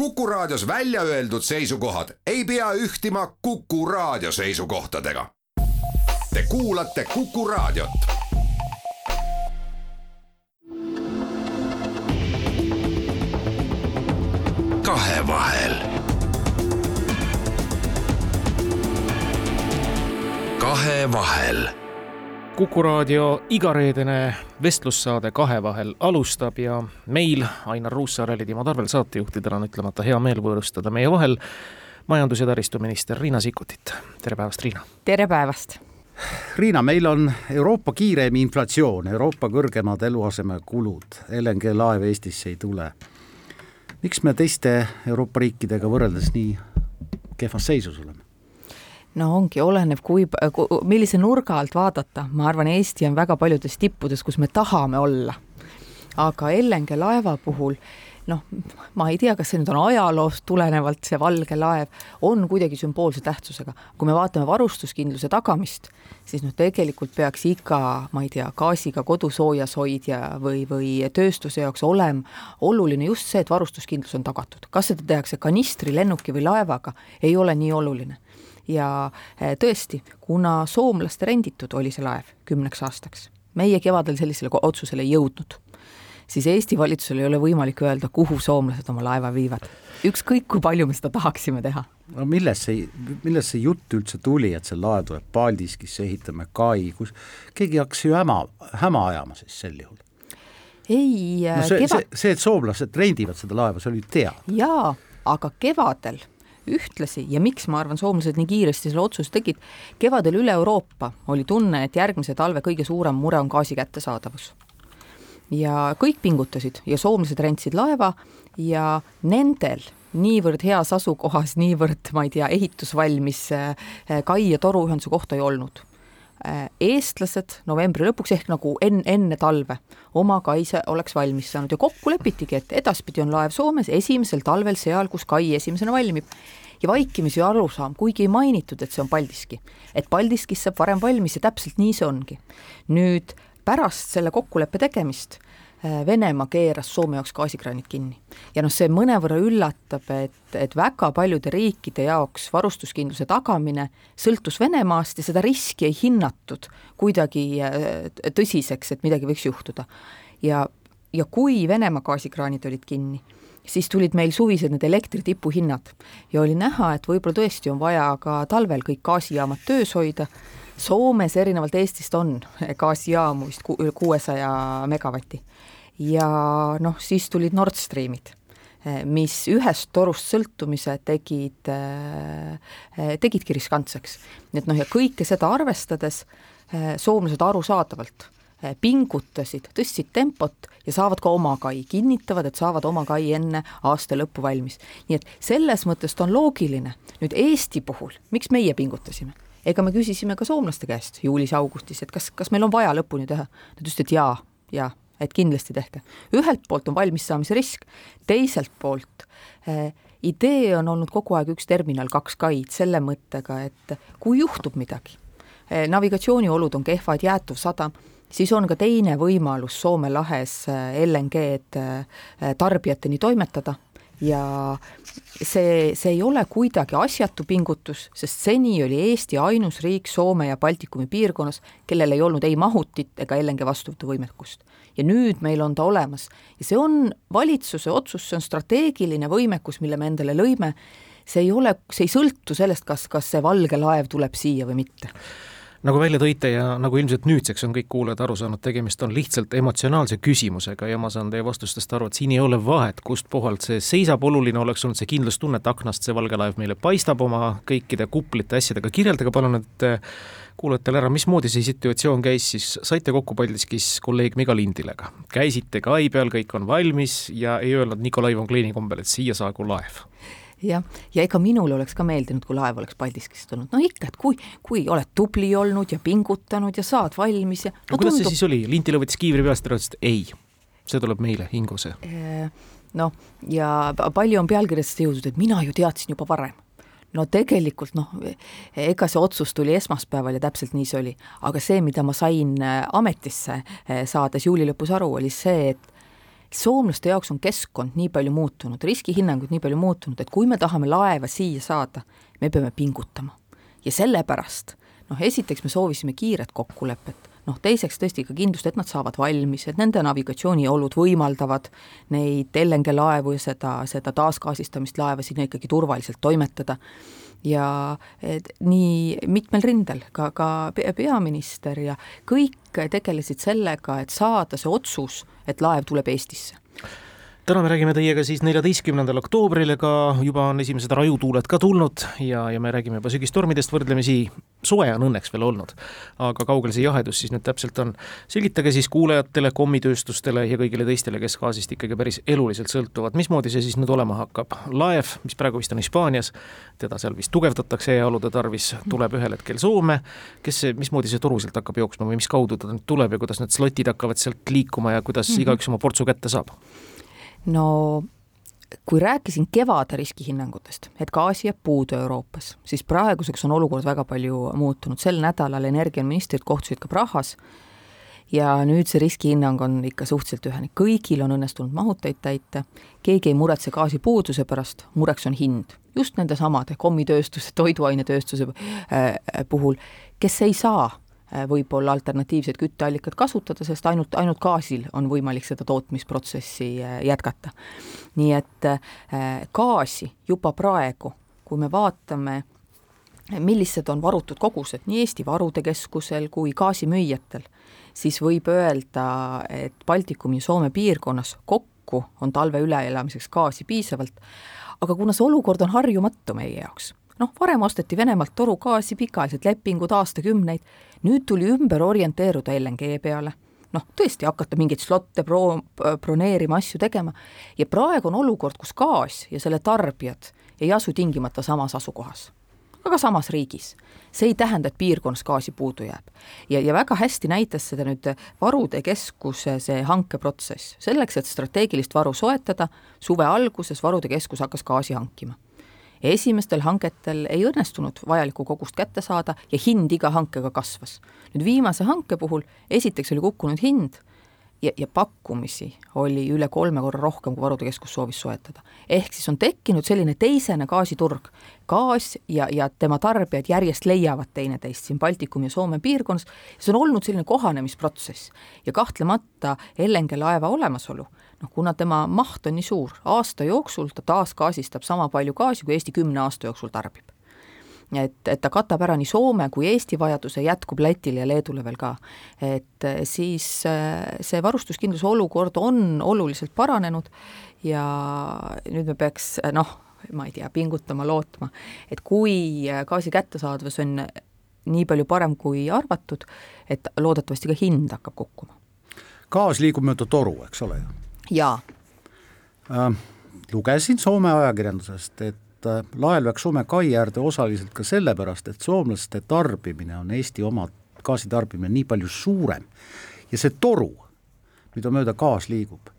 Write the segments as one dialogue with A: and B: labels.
A: Kuku Raadios välja öeldud seisukohad ei pea ühtima Kuku Raadio seisukohtadega. Te kuulate Kuku Raadiot. kahevahel. kahevahel
B: Kuku raadio igareedene vestlussaade Kahevahel alustab ja meil, Ainar Ruussaarel ja Timo Tarvel saatejuhtidel on ütlemata hea meel võõrustada meie vahel majandus- ja taristuminister Riina Sikkutit. tere päevast, Riina!
C: tere päevast!
D: Riina, meil on Euroopa kiireim inflatsioon, Euroopa kõrgemad eluasemekulud, LNG laev Eestisse ei tule. miks me teiste Euroopa riikidega võrreldes nii kehvas seisus oleme?
C: No ongi, oleneb, kui, millise nurga alt vaadata, ma arvan, Eesti on väga paljudes tippudes, kus me tahame olla. aga LNG laeva puhul noh, ma ei tea, kas see nüüd on ajaloost tulenevalt, see valge laev on kuidagi sümboolse tähtsusega. kui me vaatame varustuskindluse tagamist, siis noh, tegelikult peaks iga, ma ei tea, gaasiga kodusoojashoidja või, või tööstuse jaoks olema oluline just see, et varustuskindlus on tagatud. kas seda tehakse kanistri, lennuki või laevaga, ei ole nii oluline ja eh, tõesti, kuna soomlaste renditud oli see laev kümneks aastaks, meie kevadel sellisele otsusele ei jõudnud, siis Eesti valitsusel ei ole võimalik öelda, kuhu soomlased oma laeva viivad. ükskõik, kui palju me seda tahaksime teha.
D: no millest see, millest see jutt üldse tuli, et see laev tuleb Paldiskisse, ehitame kai, kus keegi hakkas ju häma, häma ajama siis sel juhul?
C: ei
D: no see kevad..., see, see, et soomlased rendivad seda laeva, see oli teada.
C: jaa, aga kevadel ühtlasi ja miks ma arvan, soomlased nii kiiresti selle otsuse tegid, kevadel üle Euroopa oli tunne, et järgmise talve kõige suurem mure on gaasi kättesaadavus. ja kõik pingutasid ja soomlased rentsid laeva ja nendel niivõrd heas asukohas, niivõrd, ma ei tea, ehitusvalmis eh, kai ja toruühenduse kohta ei olnud eh, eestlased novembri lõpuks ehk nagu enne, enne talve oma kaise oleks valmis saanud ja kokku lepitigi, et edaspidi on laev Soomes esimesel talvel seal, kus kai esimesena valmib ja vaikimisi arusaam, kuigi ei mainitud, et see on Paldiski. et Paldiskis saab varem valmis ja täpselt nii see ongi. nüüd pärast selle kokkuleppe tegemist äh, Venemaa keeras Soome jaoks gaasikraanid kinni. ja noh, see mõnevõrra üllatab, et, et väga paljude riikide jaoks varustuskindluse tagamine sõltus Venemaast ja seda riski ei hinnatud kuidagi äh, tõsiseks, et midagi võiks juhtuda. ja, ja kui Venemaa gaasikraanid olid kinni siis tulid meil suvised need elektri tipuhinnad ja oli näha, et võib-olla tõesti on vaja ka talvel kõik gaasijaamad töös hoida. Soomes erinevalt Eestist on gaasijaamu vist üle kuuesaja megavati ja noh, siis tulid Nord Streamid mis ühest torust sõltumise tegid, tegidki riskantseks. et noh, ja kõike seda arvestades soomlased arusaadavalt pingutasid, tõstsid tempot ja saavad ka oma kai, kinnitavad, et saavad oma kai enne aasta lõppu valmis. nii et selles mõttes ta on loogiline. nüüd Eesti puhul, miks meie pingutasime? ega me küsisime ka soomlaste käest juulis-augustis, et kas, kas meil on vaja lõpuni teha. Nad ütlesid, et jaa, jaa, et kindlasti tehke. ühelt poolt on valmissaamise risk, teiselt poolt eh, idee on olnud kogu aeg üks terminal, kaks kaid, selle mõttega, et kui juhtub midagi eh,, navigatsiooniolud on kehvad, jäätuv sadam siis on ka teine võimalus Soome lahes äh, LNG-d äh, tarbijateni toimetada. Ja see, see ei ole kuidagi asjatu pingutus, sest seni oli Eesti ainus riik Soome ja Baltikumi piirkonnas, kellel ei olnud ei mahutit ega LNG vastuvõtuvõimekust. ja nüüd meil on ta olemas. Ja see on valitsuse otsus, see on strateegiline võimekus, mille me endale lõime, see ei ole, see ei sõltu sellest, kas, kas see valge laev tuleb siia või mitte
B: nagu välja tõite ja nagu ilmselt nüüdseks on kõik kuulajad aru saanud, tegemist on lihtsalt emotsionaalse küsimusega ja ma saan teie vastustest aru, et siin ei ole vahet, kust pohalt see seisab, oluline oleks olnud see kindlustunne, et aknast see valge laev meile paistab oma kõikide kuplite asjadega, kirjeldage palun, et eh, kuulajatele ära, mismoodi see situatsioon käis, siis saite kokku Paldiskis kolleeg Miga Lindilega, käisite kai peal, kõik on valmis ja ei öelnud Nikolai von Kleini kombel, et siia saagu laev
C: jah, ja ega minul oleks ka meeldinud, kui laev oleks Paldiskist tulnud, no ikka, et kui, kui oled tubli olnud ja pingutanud ja saad valmis ja
B: no, no kuidas tundub... see siis oli, Lintile võttis kiivri peast ära, ütles, et ei, see tuleb meile, Inguse.
C: noh, ja palju on pealkirjadest jõudnud, et mina ju teadsin juba varem. No tegelikult noh, ega see otsus tuli esmaspäeval ja täpselt nii see oli, aga see, mida ma sain äh, ametisse äh, saades juuli lõpus aru, oli see, et soomlaste jaoks on keskkond nii palju muutunud, riskihinnangud nii palju muutunud, et kui me tahame laeva siia saada, me peame pingutama. ja sellepärast noh, esiteks me soovisime kiiret kokkulepet, noh teiseks tõesti ka kindlust, et nad saavad valmis, et nende navigatsiooniolud võimaldavad neid LNG laevu ja seda, seda taasgaasistamist laeva sinna ikkagi turvaliselt toimetada ja nii mitmel rindel, ka, ka peaminister ja kõik tegelesid sellega, et saada see otsus, et laev tuleb Eestisse
B: täna me räägime teiega siis neljateistkümnendal oktoobril, ega juba on esimesed rajutuuled ka tulnud ja, ja me räägime juba sügistormidest võrdlemisi, soe on õnneks veel olnud. aga kaugel see jahedus siis nüüd täpselt on? selgitage siis kuulajatele, kommitööstustele ja kõigile teistele, kes gaasist ikkagi päris eluliselt sõltuvad, mismoodi see siis nüüd olema hakkab? laev, mis praegu vist on Hispaanias, teda seal vist tugevdatakse jääolude tarvis, tuleb ühel hetkel Soome, kes see, mismoodi see toru sealt hakkab jooksma või mis kaudu ta nüüd tuleb ja kuidas need slotid hakkavad sealt liikuma ja kuidas mm -hmm. igaüks oma portsu kätte saab?
C: No kui rääkisin kevade riskihinnangutest, et gaasi jääb puudu Euroopas, siis praeguseks on olukord väga palju muutunud, sel nädalal energiaministrid kohtusid ka Prahas ja nüüd see riskihinnang on ikka suhteliselt ühene, kõigil on õnnestunud mahuteid täita, keegi ei muretse gaasipuuduse pärast, mureks on hind. just nendesamade kommitööstuse, toiduainetööstuse äh, puhul, kes ei saa võib-olla alternatiivseid kütteallikaid kasutada, sest ainult, ainult gaasil on võimalik seda tootmisprotsessi äh, jätkata. nii et äh, gaasi juba praegu, kui me vaatame, millised on varutud kogused nii Eesti Varude Keskusel kui gaasimüüjatel, siis võib öelda, et Baltikumi ja Soome piirkonnas kokku on talve üleelamiseks gaasi piisavalt, aga kuna see olukord on harjumatu meie jaoks, noh, varem osteti Venemaalt torugaasi, pikaajalised lepingud aastakümneid, nüüd tuli ümber orienteeruda LNG peale, noh, tõesti hakata mingeid slotte pro-, broneerima, asju tegema. Ja praegu on olukord, kus gaas ja selle tarbijad ei asu tingimata samas asukohas, aga samas riigis. see ei tähenda, et piirkonnas gaasi puudu jääb. ja, ja väga hästi näitas seda nüüd Varude Keskuse see hankeprotsess, selleks, et strateegilist varu soetada, suve alguses Varude Keskus hakkas gaasi hankima esimestel hangetel ei õnnestunud vajalikku kogust kätte saada ja hind iga hankega kasvas. nüüd viimase hanke puhul esiteks oli kukkunud hind ja, ja pakkumisi oli üle kolme korra rohkem, kui Varude Keskus soovis soetada. ehk siis on tekkinud selline teisene gaasiturg. gaas ja, ja tema tarbijad järjest leiavad teineteist siin Baltikumi ja Soome piirkonnas, see on olnud selline kohanemisprotsess ja kahtlemata LNG laeva olemasolu noh, kuna tema maht on nii suur, aasta jooksul ta taasgaasistab sama palju gaasi, kui Eesti kümne aasta jooksul tarbib. et, et ta katab ära nii Soome kui Eesti vajaduse, jätkub Lätile ja Leedule veel ka. et siis äh, see varustuskindluse olukord on oluliselt paranenud ja nüüd me peaks noh, ma ei tea, pingutama, lootma, et kui gaasi kättesaadavus on nii palju parem kui arvatud, et loodetavasti ka hind hakkab kukkuma.
D: gaas liigub mööda toru, eks ole ju
C: jaa.
D: Äh,. lugesin Soome ajakirjandusest, et äh, laev läks Soome kai äärde osaliselt ka sellepärast, et soomlaste tarbimine on Eesti oma gaasitarbimine nii palju suurem. Ja see toru, mida mööda gaas liigub,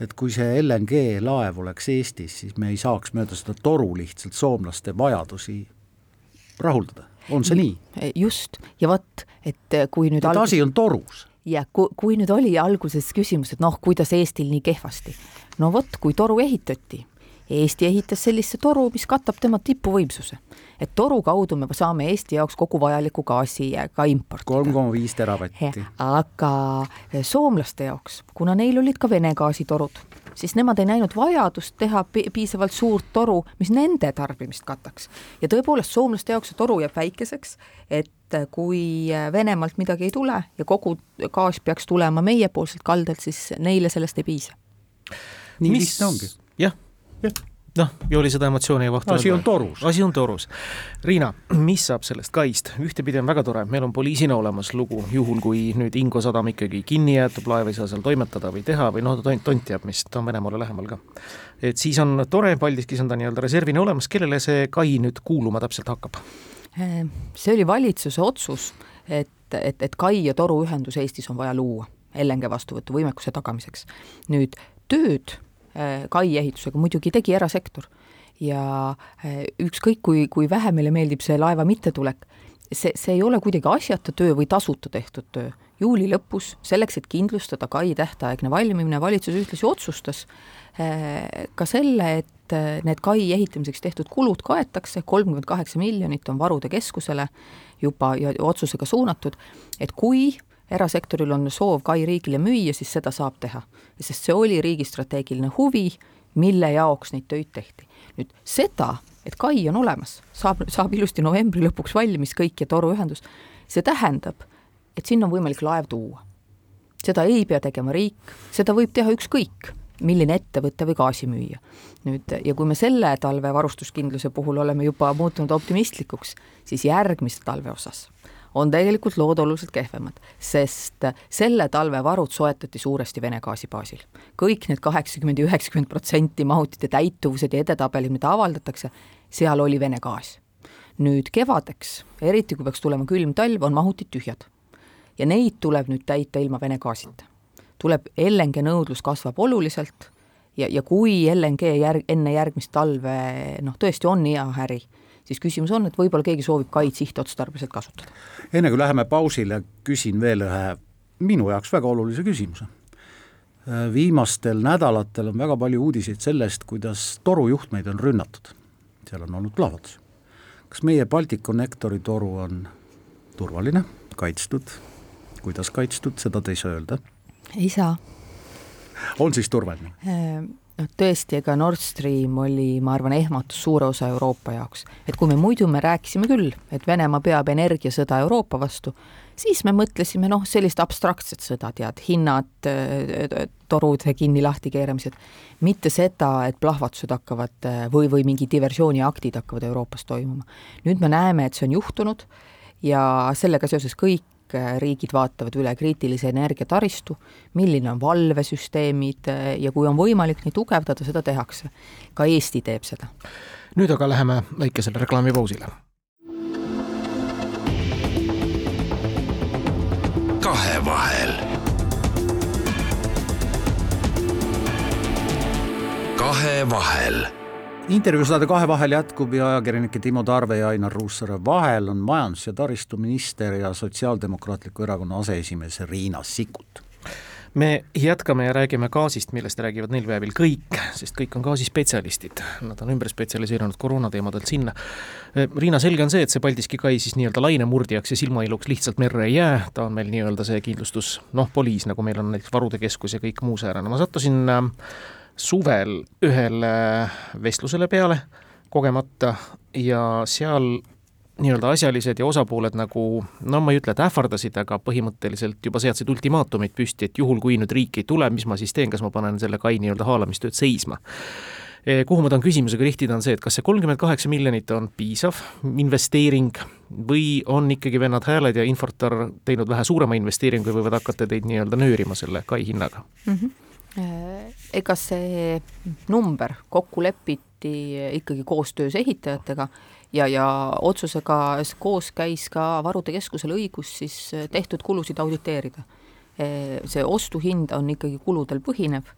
D: et kui see LNG laev oleks Eestis, siis me ei saaks mööda seda toru lihtsalt soomlaste vajadusi rahuldada, on see nii?
C: just, ja vot, et kui nüüd
D: et algus... asi on torus
C: ja kui, kui nüüd oli alguses küsimus, et noh, kuidas Eestil nii kehvasti, no vot, kui toru ehitati, Eesti ehitas sellise toru, mis katab tema tipuvõimsuse. et toru kaudu me saame Eesti jaoks kogu vajaliku gaasi ka importida.
D: kolm koma viis teravatti.
C: aga soomlaste jaoks, kuna neil olid ka Vene gaasitorud, siis nemad ei näinud vajadust teha piisavalt suurt toru, mis nende tarbimist kataks. ja tõepoolest, soomlaste jaoks see toru jääb väikeseks, et kui Venemaalt midagi ei tule ja kogu gaas peaks tulema meiepoolselt kaldalt, siis neile sellest ei piisa.
D: nii mis... lihtne ongi.
B: jah, jah noh, ju oli seda emotsiooni ja vahtu.
D: asi on torus.
B: asi on torus. Riina, mis saab sellest kaist? ühtepidi on väga tore, meil on Poliisina olemas lugu, juhul kui nüüd Ingo sadam ikkagi kinni jäetud, laev ei saa seal toimetada või teha või noh, tont, tont jääb, mis ta on Venemaale lähemal ka. et siis on tore, Paldiskis on ta nii-öelda reservina olemas, kellele see kai nüüd kuuluma täpselt hakkab?
C: Ehm, see oli valitsuse otsus, et, et, et kai ja toru ühendus Eestis on vaja luua LNG vastuvõtuvõimekuse tagamiseks. nüüd tööd Äh, kai ehitusega muidugi tegi erasektor ja äh, ükskõik, kui, kui vähe meile meeldib see laeva mittetulek, see, see ei ole kuidagi asjata töö või tasuta tehtud töö juuli lõpus, selleks, et kindlustada kai tähtaegne valmimine, valitsus ühtlasi otsustas eh, ka selle, et eh, need kai ehitamiseks tehtud kulud kaetakse, kolmkümmend kaheksa miljonit on varude keskusele juba ja otsusega suunatud, et kui erasektoril on soov kai riigile müüa, siis seda saab teha. sest see oli riigi strateegiline huvi, mille jaoks neid töid tehti. nüüd seda, et kai on olemas, saab, saab ilusti novembri lõpuks valmis kõik ja toruühendus, see tähendab, et sinna on võimalik laev tuua. seda ei pea tegema riik, seda võib teha ükskõik, milline ettevõte või gaasimüüja. nüüd, ja kui me selle talve varustuskindluse puhul oleme juba muutunud optimistlikuks, siis järgmise talve osas on tegelikult lood oluliselt kehvemad, sest selle talve varud soetati suuresti Vene gaasi baasil. kõik need kaheksakümmend ja üheksakümmend protsenti mahutite täituvused ja edetabelid, mida avaldatakse, seal oli Vene gaas. nüüd kevadeks, eriti kui peaks tulema külm talv, on mahutid tühjad. ja neid tuleb nüüd täita ilma Vene gaasita. Tuleb, LNG nõudlus kasvab oluliselt ja, ja kui LNG järg, enne järgmist talve noh, tõesti on hea äri, siis küsimus on, et võib-olla keegi soovib kaid sihtotstarbeliselt kasutada.
D: enne kui läheme pausile, küsin veel ühe minu jaoks väga olulise küsimuse. Viimastel nädalatel on väga palju uudiseid sellest, kuidas torujuhtmeid on rünnatud seal on olnud plahvatus. kas meie Balticconnectori toru on turvaline, kaitstud, kuidas kaitstud, seda te ei saa öelda?
C: Ei saa.
D: on siis turvaline?
C: Noh, tõesti, ega Nord Stream oli, ma arvan, ehmatus suure osa Euroopa jaoks. et kui me muidu me rääkisime küll, et Venemaa peab energiasõda Euroopa vastu, siis me mõtlesime noh, sellist abstraktset sõda, tead, hinnad, torude kinni-lahti keeramised, mitte seda, et plahvatused hakkavad või, või mingi diversiooniaktid hakkavad Euroopas toimuma. nüüd me näeme, et see on juhtunud ja sellega seoses kõik riigid vaatavad üle kriitilise energia taristu, milline on valvesüsteemid ja kui on võimalik neid tugevdada, seda tehakse. ka Eesti teeb seda.
B: nüüd aga läheme väikesele reklaamipausile
A: kahevahel. kahevahel.
D: Intervjuusaade Kahevahel jätkub ja ajakirjanike Timo Tarve ja Ainar Ruussaare vahel on majandus- ja taristuminister ja Sotsiaaldemokraatliku Erakonna aseesimees Riina Sikkut
B: me jätkame ja räägime gaasist, millest räägivad neil päevil kõik, sest kõik on gaasispetsialistid. Nad on ümber spetsialiseerunud koroonateemadelt sinna. Riina, selge on see, et see Paldiski kai siis nii-öelda lainemurdjaks ja silmailuks lihtsalt merre ei jää, ta on meil nii-öelda see kindlustus, noh, poliis, nagu meil on näiteks Varude Keskus ja kõik muu säärane. ma sattusin äh, suvel ühele vestlusele peale kogemata ja seal nii-öelda asjalised ja osapooled nagu no ma ei ütle, et ähvardasid, aga põhimõtteliselt juba seadsid ultimaatumid püsti, et juhul, kui nüüd riik ei tule, mis ma siis teen, kas ma panen selle kai nii-öelda haalamistööd seisma e, kuhu ma tahan küsimusega rihtida, on see, et kas see kolmkümmend kaheksa miljonit on piisav investeering või on ikkagi vennad hääled ja Infortar teinud vähe suurema investeeringu ja võivad hakata teid nii-öelda nöörima selle kai hinnaga mm? -hmm.
C: Ega see number kokku lepiti ikkagi koostöös ehitajatega ja, ja otsusega koos käis ka Varude Keskusel õigus siis eh, tehtud kulusid auditeerida. Eh, see ostuhind on ikkagi kuludel põhinev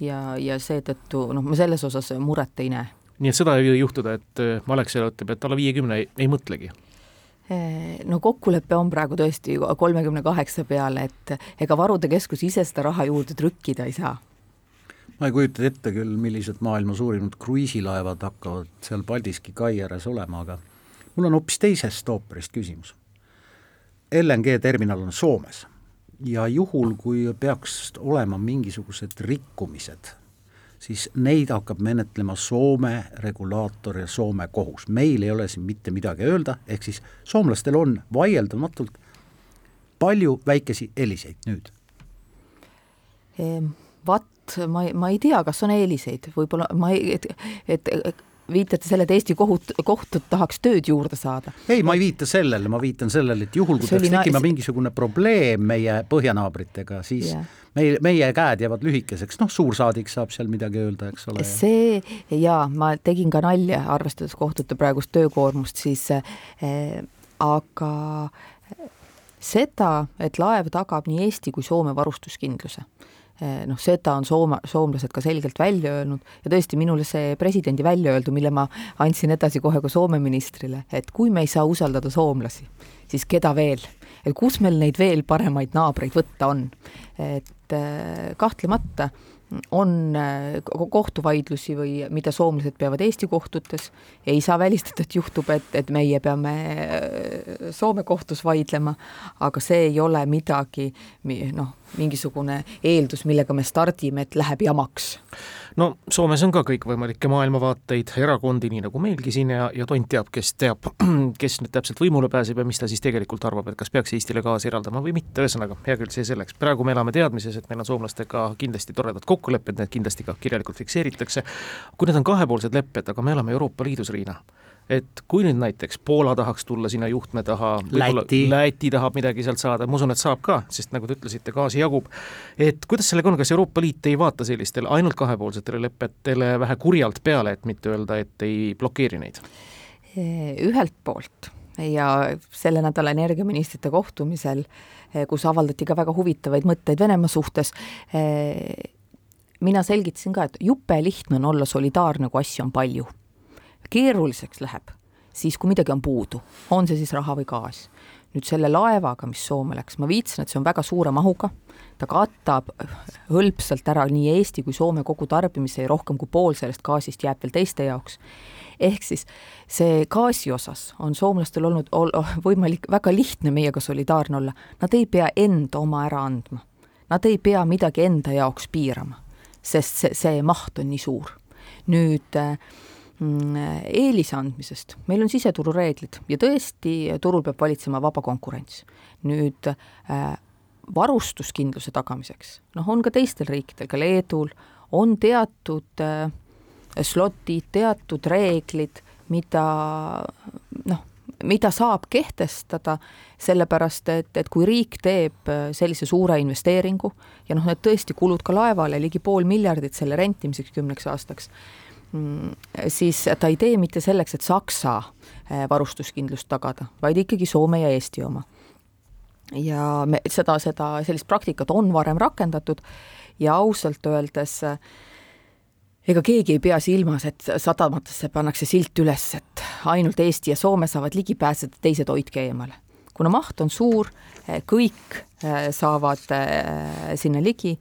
C: ja, ja seetõttu noh, ma selles osas muret ei näe.
B: nii et seda ei või juhtuda, et eh, Alexela ütleb, et alla viiekümne ei, ei mõtlegi?
C: no kokkulepe on praegu tõesti kolmekümne kaheksa peale, et ega Varude Keskus ise seda raha juurde trükkida ei saa
D: ma ei kujuta ette küll, millised maailma suurimad kruiisilaevad hakkavad seal Paldiski kai ääres olema, aga mul on hoopis teisest ooperist küsimus. LNG terminal on Soomes ja juhul, kui peaks olema mingisugused rikkumised, siis neid hakkab menetlema Soome regulaator ja Soome kohus. meil ei ole siin mitte midagi öelda, ehk siis soomlastel on vaieldamatult palju väikesi heliseid nüüd
C: ehm,. Ma, ma ei tea, kas on eeliseid, võib-olla ma ei, et, et, et viitate selle, et Eesti kohut, kohtud tahaks tööd juurde saada?
D: ei, ma ei viita sellele, ma viitan sellele, et juhul, kui peaks tekkima na... mingisugune probleem meie põhjanaabritega, siis yeah. meil, meie käed jäävad lühikeseks, noh, suursaadik saab seal midagi öelda, eks ole.
C: see jaa, ma tegin ka nalja, arvestades kohtute praegust töökoormust, siis äh, aga seda, et laev tagab nii Eesti kui Soome varustuskindluse noh, seda on sooma, soomlased ka selgelt välja öelnud ja tõesti, minule see presidendi väljaöeldu, mille ma andsin edasi kohe ka Soome ministrile, et kui me ei saa usaldada soomlasi, siis keda veel. et kus meil neid veel paremaid naabreid võtta on. et äh, kahtlemata on äh, kohtuvaidlusi või mida soomlased peavad Eesti kohtutes, ei saa välistada, et juhtub, et, et meie peame äh, Soome kohtus vaidlema, aga see ei ole midagi noh, mingisugune eeldus, millega me stardime, et läheb jamaks
B: no Soomes on ka kõikvõimalikke maailmavaateid, erakondi, nii nagu meilgi siin ja, ja tont teab, kes teab, kes nüüd täpselt võimule pääseb ja mis ta siis tegelikult arvab, et kas peaks Eestile gaasi eraldama või mitte, ühesõnaga, hea küll, see selleks. praegu me elame teadmises, et meil on soomlastega kindlasti toredad kokkulepped, need kindlasti ka kirjalikult fikseeritakse. kui need on kahepoolsed lepped, aga me elame Euroopa Liidus, Riina et kui nüüd näiteks Poola tahaks tulla sinna juhtme taha,
D: Läti.
B: Läti tahab midagi sealt saada, ma usun, et saab ka, sest nagu te ütlesite, gaasi jagub. et kuidas sellega on, kas Euroopa Liit ei vaata sellistele ainult kahepoolsetele lepetele vähe kurjalt peale, et mitte öelda, et ei blokeeri neid?
C: ühelt poolt ja selle nädala energiaministrite kohtumisel, kus avaldati ka väga huvitavaid mõtteid Venemaa suhtes, mina selgitasin ka, et jube lihtne on olla solidaarne, kui asju on palju keeruliseks läheb siis, kui midagi on puudu, on see siis raha või gaas. nüüd selle laevaga, mis Soome läks, ma viitasin, et see on väga suure mahuga, ta katab hõlpsalt ära nii Eesti kui Soome kogu tarbimise ja rohkem kui pool sellest gaasist jääb veel teiste jaoks. ehk siis see gaasi osas on soomlastel olnud ol, võimalik väga lihtne meiega solidaarne olla, nad ei pea enda oma ära andma. Nad ei pea midagi enda jaoks piirama, sest see, see maht on nii suur. nüüd äh, eelise andmisest, meil on siseturureeglid ja tõesti, turul peab valitsema vaba konkurents. nüüd äh, varustuskindluse tagamiseks, noh, on ka teistel riikidel, ka Leedul, on teatud äh, slotid, teatud reeglid, mida noh, mida saab kehtestada, sellepärast et, et kui riik teeb sellise suure investeeringu ja noh, need tõesti kulud ka laevale ligi pool miljardit selle rentimiseks kümneks aastaks Mm, siis ta ei tee mitte selleks, et Saksa eh, varustuskindlust tagada, vaid ikkagi Soome ja Eesti oma. ja me seda, seda, sellist praktikat on varem rakendatud ja ausalt öeldes eh, ega keegi ei pea silmas, et sadamatesse pannakse silt üles, et ainult Eesti ja Soome saavad ligi pääseda, teised hoidke eemale. kuna maht on suur, eh, kõik saavad sinna ligi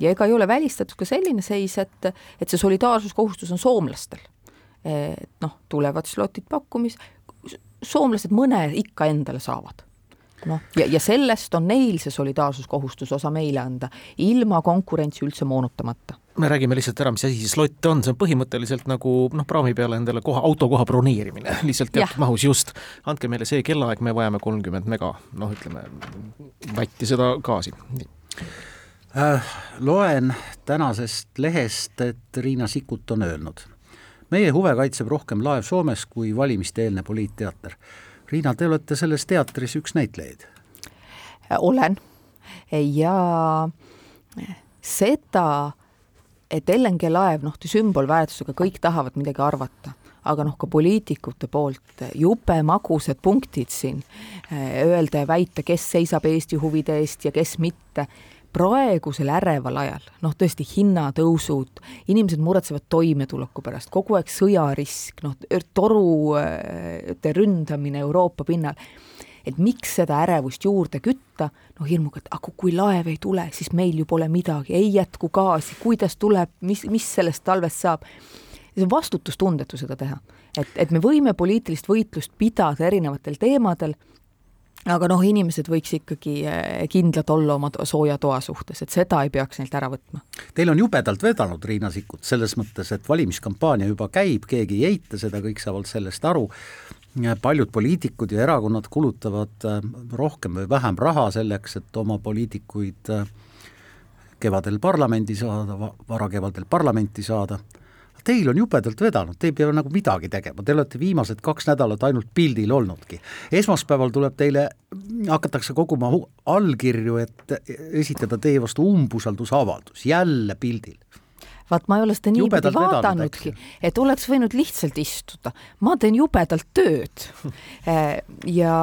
C: ja ega ei ole välistatud ka selline seis, et, et see solidaarsuskohustus on soomlastel. et noh, tulevad slotid pakkumis, soomlased mõne ikka endale saavad noh, ja, ja sellest on neil see solidaarsuskohustus osa meile anda, ilma konkurentsi üldse moonutamata.
B: me räägime lihtsalt ära, mis asi see slott on, see on põhimõtteliselt nagu noh, praami peale endale koha, autokoha broneerimine, lihtsalt teatud mahus just. andke meile see kellaaeg, me vajame kolmkümmend mega, noh, ütleme vatti seda gaasi?
D: Loen tänasest lehest, et Riina Sikkut on öelnud, meie huve kaitseb rohkem laev Soomes kui valimiste-eelne poliitteater. Riina, te olete selles teatris üks näitlejaid.
C: olen ja seda, et LNG laev, noh, sümbolväärtusega kõik tahavad midagi arvata aga noh, ka poliitikute poolt jube magusad punktid siin, öelda ja väita, kes seisab Eesti huvide eest ja kes mitte praegusel äreval ajal, noh tõesti hinnatõusud, inimesed muretsevad toimetuleku pärast, kogu aeg sõjarisk, noh torude ründamine Euroopa pinnal, et miks seda ärevust juurde kütta, noh hirmuga, et aga kui laev ei tule, siis meil ju pole midagi, ei jätku gaasi, kuidas tuleb, mis, mis sellest talvest saab? See on vastutustundetu seda teha. et, et me võime poliitilist võitlust pidada erinevatel teemadel, aga noh, inimesed võiks ikkagi eh, kindlad olla oma sooja toa suhtes, et seda ei peaks neilt ära võtma.
D: Teil on jubedalt vedanud, Riina Sikkut, selles mõttes, et valimiskampaania juba käib, keegi ei eita seda, kõik saavad sellest aru, paljud poliitikud ja erakonnad kulutavad äh, rohkem või vähem raha selleks, et oma poliitikuid äh, kevadel parlamendi saada, varakevadel parlamenti saada teil on jubedalt vedanud, te ei pea nagu midagi tegema, te olete viimased kaks nädalat ainult pildil olnudki. esmaspäeval tuleb teile, hakatakse koguma allkirju, et esitada teie vastu umbusaldusavaldus, jälle pildil
C: vaat ma ei ole seda niipidi vaadanudki, et oleks võinud lihtsalt istuda. ma teen jubedalt tööd. Eh, ja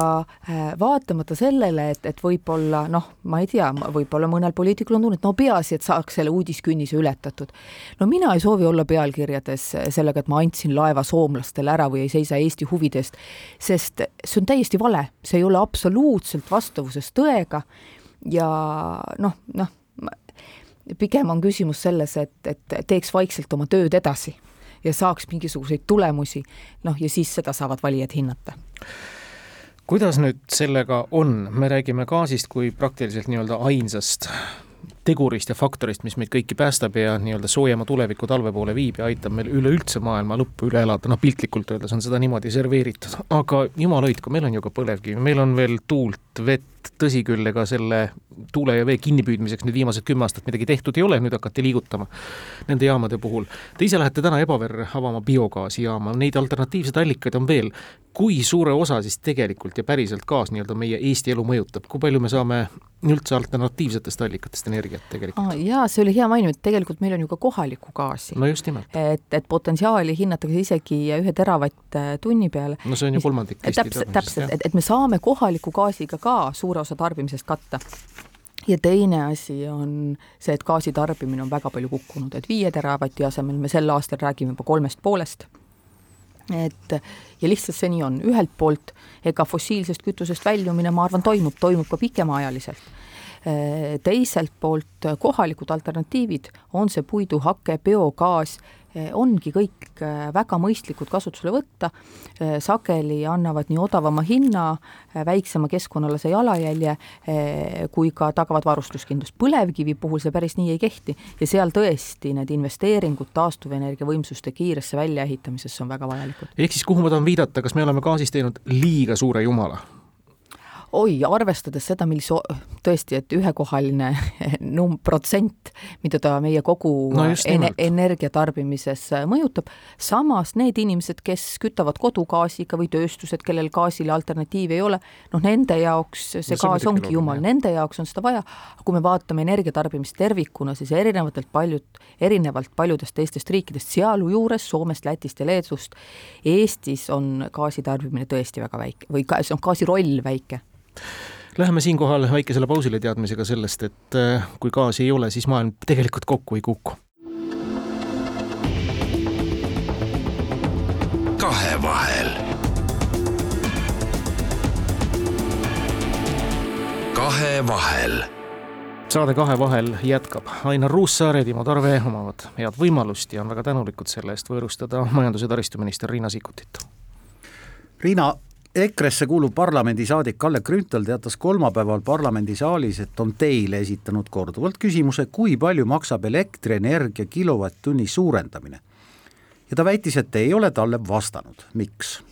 C: eh, vaatamata sellele, et, et võib-olla noh, ma ei tea, võib-olla mõnel poliitikul on tunne, et no peaasi, et saaks selle uudiskünnise ületatud. no mina ei soovi olla pealkirjades sellega, et ma andsin laeva soomlastele ära või ei seisa Eesti huvide eest, sest see on täiesti vale, see ei ole absoluutselt vastavuses tõega ja noh, noh, pigem on küsimus selles, et, et teeks vaikselt oma tööd edasi ja saaks mingisuguseid tulemusi, noh ja siis seda saavad valijad hinnata.
B: Kuidas nüüd sellega on, me räägime gaasist kui praktiliselt nii-öelda ainsast tegurist ja faktorist, mis meid kõiki päästab ja nii-öelda soojema tuleviku talve poole viib ja aitab meil üleüldse maailma lõppu üle elada, noh piltlikult öeldes on seda niimoodi serveeritud, aga jumal hoidku, meil on ju ka põlevkivi, meil on veel tuult, vett, tõsi küll, ega selle tuule ja vee kinnipüüdmiseks nüüd viimased kümme aastat midagi tehtud ei ole, nüüd hakati liigutama nende jaamade puhul. Te ise lähete täna Ebaverre avama biogaasijaama, neid alternatiivseid allikaid on veel. kui suure osa siis tegelikult ja päriselt gaas nii-öelda meie Eesti elu mõjutab, kui palju me saame üldse alternatiivsetest allikatest energiat tegelikult
C: ah,? jaa, see oli hea mainimine, et tegelikult meil on ju ka kohalikku gaasi.
B: no just nimelt.
C: et, et potentsiaali hinnatakse isegi ühe teravatt-tunni peale.
B: no see on ju kolmandik
C: Eesti täpselt, täpselt, et, et me saame kohaliku gaasiga ka suure osa tarbimisest katta ja teine asi on see, et gaasi tarbimine on väga palju kukkunud, et viie teravati asemel me sel aastal räägime juba kolmest poolest. et ja lihtsalt see nii on, ühelt poolt ega fossiilsest kütusest väljumine, ma arvan, toimub, toimub ka pikemaajaliselt teiselt poolt kohalikud alternatiivid, on see puiduhake, biogaas, Eh, ongi kõik väga mõistlikud kasutusele võtta, sageli annavad nii odavama hinna, väiksema keskkonnalase jalajälje kui ka tagavad varustuskindlust. põlevkivi puhul see päris nii ei kehti ja seal tõesti need investeeringud taastuvenergia võimsuste kiiresse väljaehitamisesse on väga vajalikud.
B: ehk siis kuhu ma tahan viidata, kas me oleme gaasist teinud liiga suure jumala?
C: Oi, arvestades seda, millise, tõesti, et ühekohaline num-, protsent, mida ta meie kogu no ene, energia tarbimises mõjutab, samas need inimesed, kes kütavad kodugaasiga või tööstused, kellel gaasile alternatiivi ei ole, noh, nende jaoks see no, gaas ongi jumal, nende jaoks on seda vaja, kui me vaatame energiatarbimist tervikuna, siis erinevatelt paljud, erinevalt paljudest teistest riikidest, sealjuures Soomest, Lätist ja Leedust, Eestis on gaasitarbimine tõesti väga väike või ka, see on gaasi roll väike
B: Läheme siinkohal väikesele pausile teadmisega sellest, et äh, kui gaasi ei ole, siis maailm tegelikult kokku ei kuku.
A: kahevahel. kahevahel
B: saade Kahe vahel jätkab. Ainar Ruussaar ja Timo Tarve omavad head võimalust ja on väga tänulikud selle eest võõrustada majandus- ja taristuminister Riina Sikkutit.
D: Riina, EKRE-sse kuuluv parlamendisaadik Kalle Grünthal teatas kolmapäeval parlamendisaalis, et on teile esitanud korduvalt küsimuse, kui palju maksab elektrienergia kilovatt-tunni suurendamine. ja ta väitis, et ei ole talle vastanud, miks?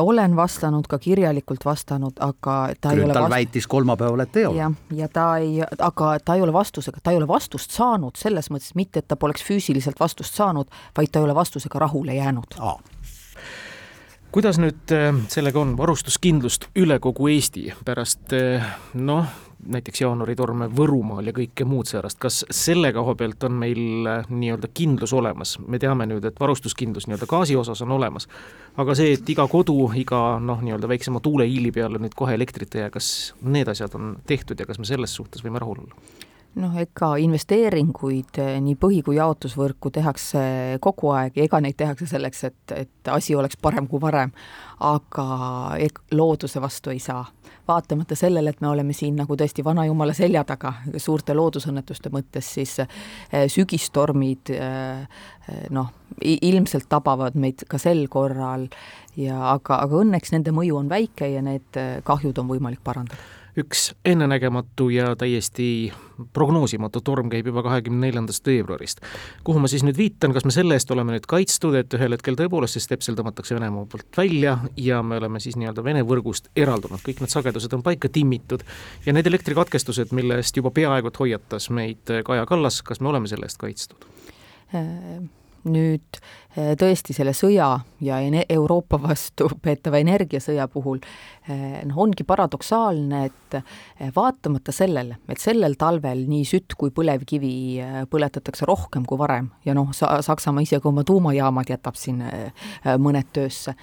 C: Olen vastanud, ka kirjalikult vastanud, aga ta
D: Grünthal
C: ei ole
D: vast... väitis kolmapäeval, et ei ole.
C: jah, ja ta ei, aga ta ei ole vastusega, ta ei ole vastust saanud selles mõttes, mitte et ta poleks füüsiliselt vastust saanud, vaid ta ei ole vastusega rahule jäänud
B: kuidas nüüd äh, sellega on, varustuskindlust üle kogu Eesti pärast äh, noh, näiteks jaanuaritorme Võrumaal ja kõike muud säärast, kas selle koha pealt on meil äh, nii-öelda kindlus olemas, me teame nüüd, et varustuskindlus nii-öelda gaasi osas on olemas, aga see, et iga kodu, iga noh, nii-öelda väiksema tuuleiili peale nüüd kohe elektrit ei jää, kas need asjad on tehtud ja kas me selles suhtes võime rahul olla?
C: Noh, ega investeeringuid eh, nii põhi- kui jaotusvõrku tehakse kogu aeg ja ega neid tehakse selleks, et, et asi oleks parem kui varem, aga looduse vastu ei saa. vaatamata sellele, et me oleme siin nagu tõesti vanajumala selja taga suurte loodusõnnetuste mõttes, siis eh, sügistormid eh, noh, ilmselt tabavad meid ka sel korral ja aga, aga õnneks nende mõju on väike ja need kahjud on võimalik parandada
B: üks ennenägematu ja täiesti prognoosimatu torm käib juba kahekümne neljandast veebruarist. kuhu ma siis nüüd viitan, kas me selle eest oleme nüüd kaitstud, et ühel hetkel tõepoolest see stepsel tõmmatakse Venemaa poolt välja ja me oleme siis nii-öelda Vene võrgust eraldunud, kõik need sagedused on paika timmitud ja need elektrikatkestused, mille eest juba peaaegu et hoiatas meid Kaja Kallas, kas me oleme selle eest kaitstud?
C: Nüüd eh, tõesti selle sõja ja Euroopa vastu peetava energiasõja puhul eh, noh, ongi paradoksaalne, et eh, vaatamata sellele, et sellel talvel nii sütt kui põlevkivi põletatakse rohkem kui varem ja noh, Saksamaa isegi oma tuumajaamad jätab siin mõned töösse,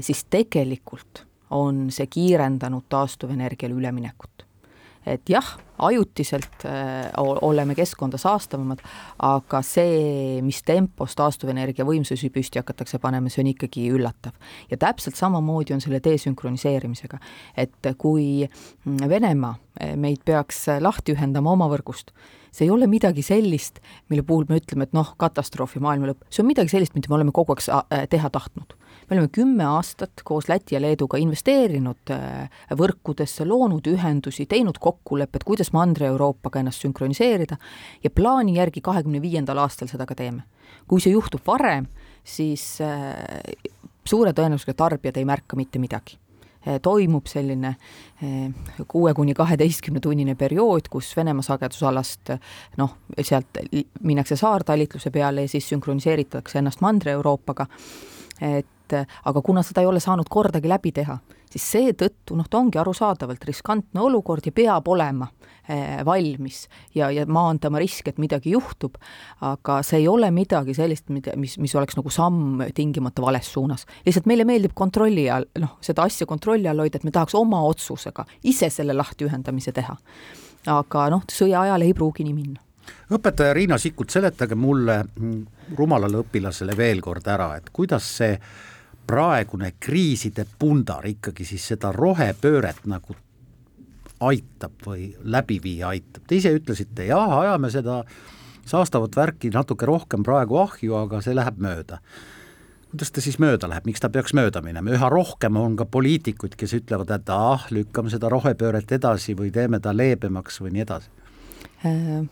C: siis tegelikult on see kiirendanud taastuvenergiale üleminekut et jah, ajutiselt äh, oleme keskkonda saastavamad, aga see, mis tempos taastuvenergia võimsusi püsti hakatakse panema, see on ikkagi üllatav. ja täpselt samamoodi on selle desünkroniseerimisega, et kui Venemaa äh, meid peaks lahti ühendama oma võrgust, see ei ole midagi sellist, mille puhul me ütleme, et noh, katastroof ja maailma lõpp, see on midagi sellist, mida me oleme kogu aeg äh, teha tahtnud me oleme kümme aastat koos Läti ja Leeduga investeerinud äh, võrkudesse, loonud ühendusi, teinud kokkulepped, kuidas Mandri-Euroopaga ennast sünkroniseerida ja plaani järgi kahekümne viiendal aastal seda ka teeme. kui see juhtub varem, siis äh, suure tõenäosusega tarbijad ei märka mitte midagi äh, toimub selline kuue kuni kaheteistkümne tunnine periood, kus Venemaa sagedusalast noh, sealt minnakse saartalitluse peale ja siis sünkroniseeritakse ennast Mandri-Euroopaga, et aga kuna seda ei ole saanud kordagi läbi teha, siis seetõttu noh, ta ongi arusaadavalt riskantne olukord ja peab olema eh, valmis ja, ja maandama riske, et midagi juhtub, aga see ei ole midagi sellist, mida, mis, mis oleks nagu samm tingimata vales suunas. lihtsalt meile meeldib kontrolli all, noh, seda asja kontrolli all hoida, et me tahaks oma otsusega ise selle lahtiühendamise teha. aga noh, sõja ajal ei pruugi nii minna
D: õpetaja Riina Sikkut, seletage mulle mm, rumalale õpilasele veel kord ära, et kuidas see praegune kriiside pundar ikkagi siis seda rohepööret nagu aitab või läbi viia aitab, te ise ütlesite, jah, ajame seda saastavat värki natuke rohkem praegu ahju, aga see läheb mööda. kuidas ta siis mööda läheb, miks ta peaks mööda minema, üha rohkem on ka poliitikuid, kes ütlevad, et ah, lükkame seda rohepööret edasi või teeme ta leebemaks või nii edasi.
C: Äh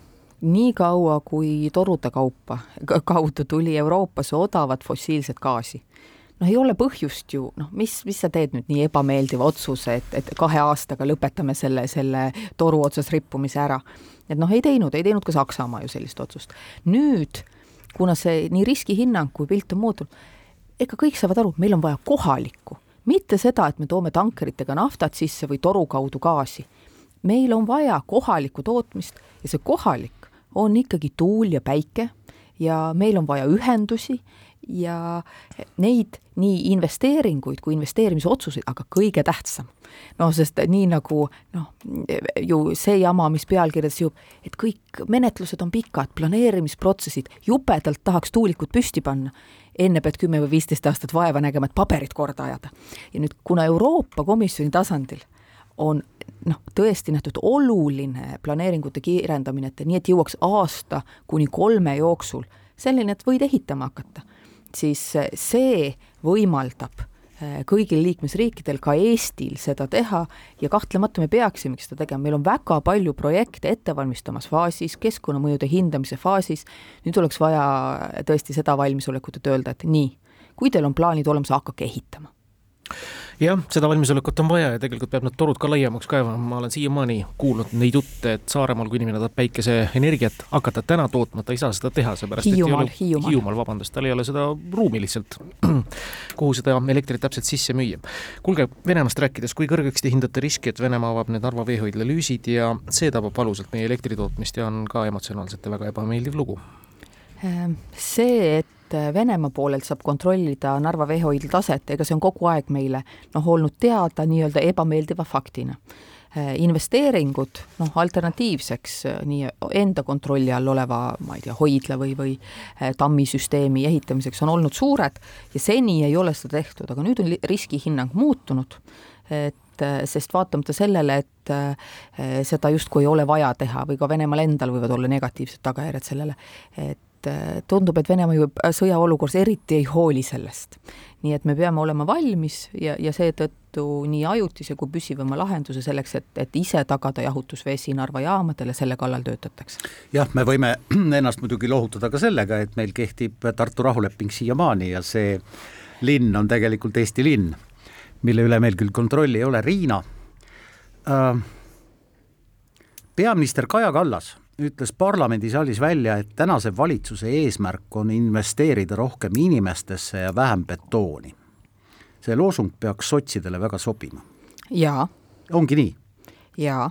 C: nii kaua, kui torude kaupa, kaudu tuli Euroopasse odavat fossiilset gaasi, noh, ei ole põhjust ju, noh, mis, mis sa teed nüüd nii ebameeldiva otsuse, et, et kahe aastaga lõpetame selle, selle toru otsas rippumise ära. et noh, ei teinud, ei teinud ka Saksamaa ju sellist otsust. nüüd, kuna see nii riskihinnang kui pilt on muutunud, ega kõik saavad aru, meil on vaja kohalikku, mitte seda, et me toome tankeritega naftat sisse või toru kaudu gaasi. meil on vaja kohalikku tootmist ja see kohalik on ikkagi tuul ja päike ja meil on vaja ühendusi ja neid nii investeeringuid kui investeerimisotsuseid, aga kõige tähtsam, no sest nii nagu noh, ju see jama, mis pealkirjades jõuab, et kõik menetlused on pikad, planeerimisprotsessid, jubedalt tahaks tuulikut püsti panna, enne pead kümme või viisteist aastat vaeva nägema, et paberid korda ajada. ja nüüd, kuna Euroopa Komisjoni tasandil on noh, tõesti nähtud oluline planeeringute kiirendamine ette, nii et jõuaks aasta kuni kolme jooksul selline, et võid ehitama hakata siis see võimaldab eh, kõigil liikmesriikidel, ka Eestil seda teha ja kahtlemata me peaksimegi seda tegema, meil on väga palju projekte ettevalmistamas faasis, keskkonnamõjude hindamise faasis, nüüd oleks vaja tõesti seda valmisolekut, et öelda, et nii, kui teil on plaanid olemas, hakake ehitama
B: jah, seda valmisolekut on vaja ja tegelikult peab need torud ka laiemaks kaevama, ma olen siiamaani kuulnud neid jutte, et Saaremaal, kui inimene tahab päikeseenergiat hakata täna tootma, ta ei saa seda teha, seepärast
C: Hiiumaal, et ei ole,
B: Hiiumaal, Hiiumaal, vabandust, tal ei ole seda ruumi lihtsalt, kuhu seda elektrit täpselt sisse müüa. kuulge, Venemaast rääkides, kui kõrgeks te hindate riski, et Venemaa avab need Narva veehoidla lüüsid ja see tabab valusalt meie elektritootmist ja on ka emotsionaalselt väga ebameeldiv lugu?
C: Ehm, see, et et Venemaa poolelt saab kontrollida Narva veehoidla taset, ega see on kogu aeg meile noh, olnud teada nii-öelda ebameeldiva faktina. Äh, investeeringud noh, alternatiivseks äh, nii enda kontrolli all oleva, ma ei tea, hoidla või, või äh, tammisüsteemi ehitamiseks on olnud suured ja seni ei ole seda tehtud, aga nüüd on riskihinnang muutunud, et sest vaatamata sellele, et seda justkui ei ole vaja teha või ka Venemaal endal võivad olla negatiivsed tagajärjed sellele, et et äh, tundub, et Venemaa ju äh, sõjaolukorras eriti ei hooli sellest. nii et me peame olema valmis ja, ja seetõttu nii ajutise kui püsivama lahenduse selleks, et, et ise tagada jahutusvesi Narva jaamadele, selle kallal töötatakse.
D: jah, me võime ennast muidugi lohutada ka sellega, et meil kehtib Tartu rahuleping siiamaani ja see linn on tegelikult Eesti linn, mille üle meil küll kontrolli ei ole, Riina äh,, peaminister Kaja Kallas ütles parlamendisaalis välja, et tänase valitsuse eesmärk on investeerida rohkem inimestesse ja vähem betooni. see loosung peaks sotsidele väga sobima.
C: jaa.
D: ongi nii?
C: jaa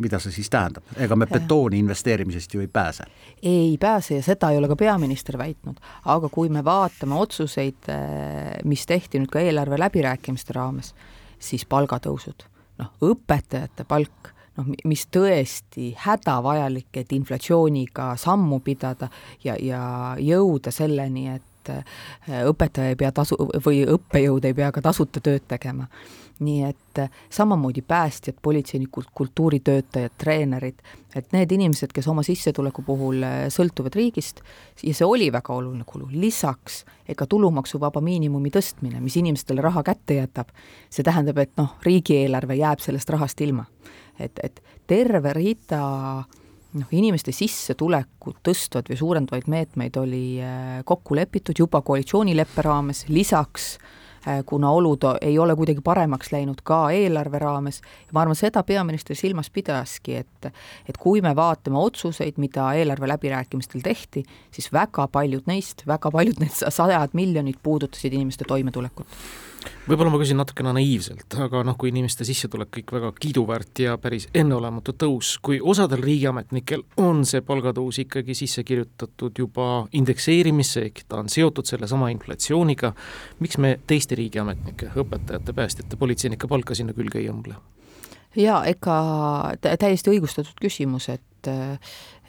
D: mida see siis tähendab, ega me betooni investeerimisest ju ei pääse?
C: ei pääse ja seda ei ole ka peaminister väitnud, aga kui me vaatame otsuseid, eh, mis tehti nüüd ka eelarve läbirääkimiste raames, siis palgatõusud, noh, õpetajate palk, noh, mis tõesti hädavajalik, et inflatsiooniga sammu pidada ja, ja jõuda selleni, et eh, õpetaja ei pea tasu või õppejõud ei pea ka tasuta tööd tegema nii et äh, samamoodi päästjad, politseinikud, kultuuritöötajad, treenerid, et need inimesed, kes oma sissetuleku puhul äh, sõltuvad riigist, ja see oli väga oluline kulu, lisaks ega tulumaksuvaba miinimumi tõstmine, mis inimestele raha kätte jätab, see tähendab, et noh, riigieelarve jääb sellest rahast ilma. Et, et terve rida noh, inimeste sissetulekut tõstvad või suurendavaid meetmeid oli äh, kokku lepitud juba koalitsioonileppe raames, lisaks äh, kuna olud ei ole kuidagi paremaks läinud ka eelarve raames ma arvan, seda peaminister silmas pidaski, et et kui me vaatame otsuseid, mida eelarve läbirääkimistel tehti, siis väga paljud neist, väga paljud need sajad miljonid puudutasid inimeste toimetulekut
B: võib-olla ma küsin natukene naiivselt, aga noh, kui inimeste sissetulek kõik väga kiiduväärt ja päris enneolematu tõus, kui osadel riigiametnikel on see palgatõus ikkagi sisse kirjutatud juba indekseerimisse, ehk ta on seotud sellesama inflatsiooniga, miks me teiste riigiametnike, õpetajate, päästjate, politseinike palka sinna külge ei õmble?
C: jaa, ega täiesti õigustatud küsimus, et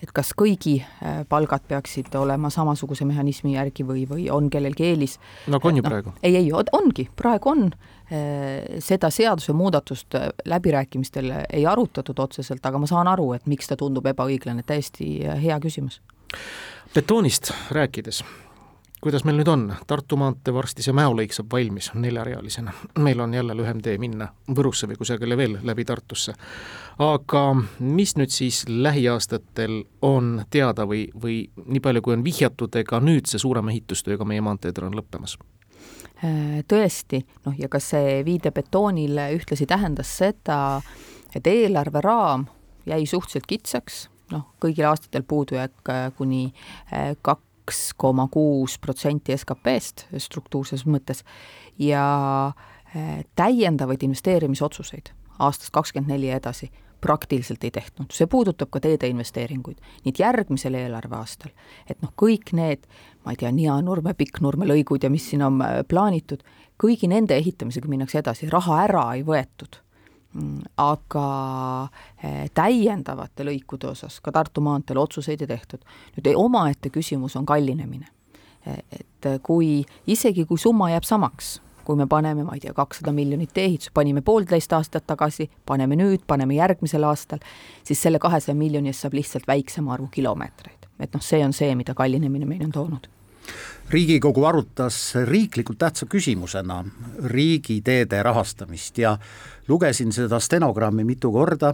C: et kas kõigi äh, palgad peaksid olema samasuguse mehhanismi järgi või, või on kellelgi eelis.
B: no aga on ju no, praegu.
C: ei, ei, ongi, praegu on. Äh, seda seadusemuudatust äh, läbirääkimistel ei arutatud otseselt, aga ma saan aru, et miks ta tundub ebaõiglane, täiesti hea küsimus.
B: betoonist rääkides kuidas meil nüüd on, Tartu maantee varsti see Mäo lõik saab valmis neljarealisena, meil on jälle lühem tee minna Võrusse või kusagile veel läbi Tartusse. aga mis nüüd siis lähiaastatel on teada või, või nii palju, kui on vihjatud, ega nüüd see suurema ehitustööga meie maanteedel on lõppemas?
C: Äh, tõesti, noh ja kas see viide betoonile ühtlasi tähendas seda, et eelarveraam jäi suhteliselt kitsaks, noh, kõigil aastatel puudujääk äh, kuni äh, kaks kaks koma kuus protsenti SKP-st struktuurses mõttes ja eh, täiendavaid investeerimisotsuseid aastast kakskümmend neli ja edasi praktiliselt ei tehtud, see puudutab ka teede investeeringuid. nii et järgmisel eelarveaastal, et noh, kõik need, ma ei tea, Nianurme, Pikknurme lõigud ja mis siin on eh, plaanitud, kõigi nende ehitamisega minnakse edasi, raha ära ei võetud aga eh, täiendavate lõikude osas ka Tartu maanteel otsuseid ei tehtud. nüüd omaette küsimus on kallinemine. Eh, et kui, isegi kui summa jääb samaks, kui me paneme, ma ei tea, kakssada miljonit tee-ehitusse, panime poolteist aastat tagasi, paneme nüüd, paneme järgmisel aastal, siis selle kahesaja miljoni eest saab lihtsalt väiksema arvu kilomeetreid. et noh, see on see, mida kallinemine meile on toonud
D: riigikogu arutas riiklikult tähtsa küsimusena riigiteede rahastamist ja lugesin seda stenogrammi mitu korda,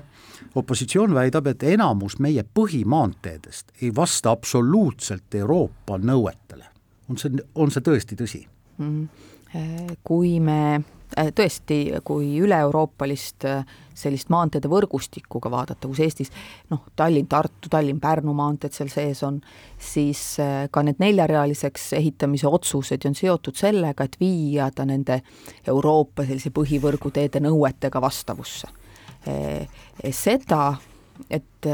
D: opositsioon väidab, et enamus meie põhimaanteedest ei vasta absoluutselt Euroopa nõuetele. on see, on see tõesti tõsi mm?
C: -hmm. Kui me tõesti, kui üle-euroopalist äh, sellist maanteede võrgustikku ka vaadata, kus Eestis noh, Tallinn-Tartu, Tallinn-Pärnu maanteed seal sees on, siis äh, ka need neljarealiseks ehitamise otsused on seotud sellega, et viia ta nende Euroopa sellise põhivõrguteede nõuetega vastavusse. Seda, et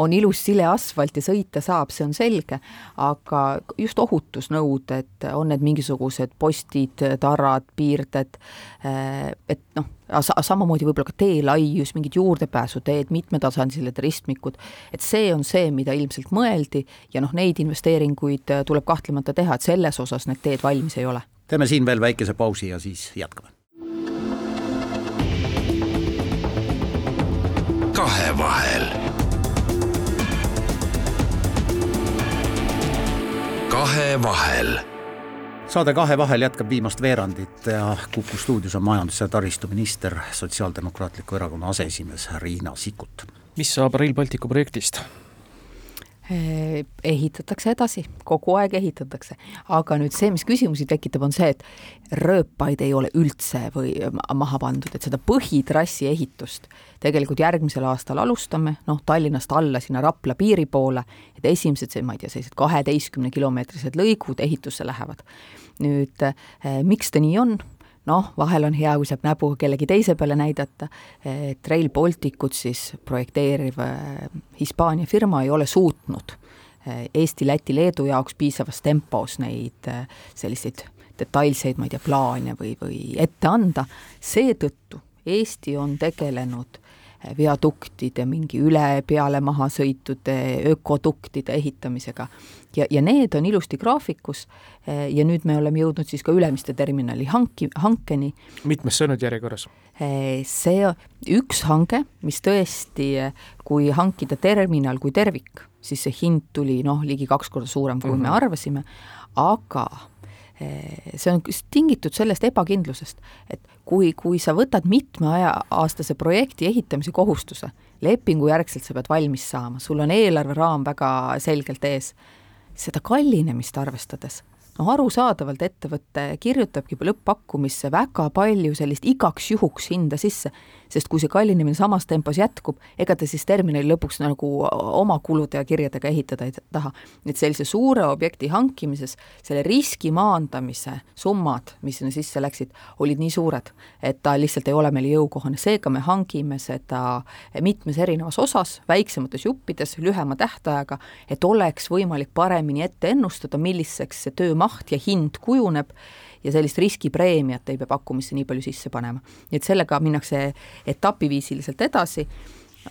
C: on ilus sile asfalt ja sõita saab, see on selge, aga just ohutusnõuded, on need mingisugused postid, tarrad, piirded, eh, et noh, samamoodi võib-olla ka teelaius, mingid juurdepääsuteed, mitmetasandilised ristmikud, et see on see, mida ilmselt mõeldi ja noh, neid investeeringuid tuleb kahtlemata teha, et selles osas need teed valmis ei ole.
D: teeme siin veel väikese pausi ja siis jätkame.
A: kahevahel kahevahel.
D: saade Kahevahel jätkab viimast veerandit ja Kuku stuudios on majandus- ja taristuminister, Sotsiaaldemokraatliku Erakonna aseesimees Riina Sikkut.
B: mis saab Rail Balticu projektist?
C: Ehitatakse edasi, kogu aeg ehitatakse, aga nüüd see, mis küsimusi tekitab, on see, et rööpaid ei ole üldse või maha pandud, et seda põhitrassi ehitust tegelikult järgmisel aastal alustame, noh, Tallinnast alla sinna Rapla piiri poole, et esimesed, see, ma ei tea, sellised kaheteistkümne kilomeetrised lõigud ehitusse lähevad. nüüd eh, miks ta nii on, noh, vahel on hea, kui saab näpuga kellegi teise peale näidata, et Rail Balticut siis projekteeriv äh, Hispaania firma ei ole suutnud äh, Eesti, Läti, Leedu jaoks piisavas tempos neid äh, selliseid detailseid, ma ei tea, plaane või, või ette anda, seetõttu Eesti on tegelenud viaduktide, mingi üle peale mahasõitude, ökoduktide ehitamisega. ja, ja need on ilusti graafikus ja nüüd me oleme jõudnud siis ka Ülemiste terminali hanki, hankeni.
B: mitmes see on nüüd järjekorras?
C: see üks hange, mis tõesti, kui hankida terminal kui tervik, siis see hind tuli noh, ligi kaks korda suurem, kui mm -hmm. me mhm. arvasime, aga see on tingitud sellest ebakindlusest, et kui, kui sa võtad mitmeaastase projekti ehitamise kohustuse, lepingu järgselt sa pead valmis saama, sul on eelarveraam väga selgelt ees, seda kallinemist arvestades noh, arusaadavalt ettevõte kirjutabki lõpp-pakkumisse väga palju sellist igaks juhuks hinda sisse, sest kui see kallinemine samas tempos jätkub, ega ta siis terminali lõpuks nagu oma kulude ja kirjadega ehitada ei taha. et sellise suure objekti hankimises selle riski maandamise summad, mis sinna sisse läksid, olid nii suured, et ta lihtsalt ei ole meile jõukohane, seega me hangime seda mitmes erinevas osas, väiksemates juppides, lühema tähtajaga, et oleks võimalik paremini ette ennustada, milliseks see töö maht ja hind kujuneb ja sellist riskipreemiat ei pea pakkumisse nii palju sisse panema. nii et sellega minnakse etapiviisiliselt edasi,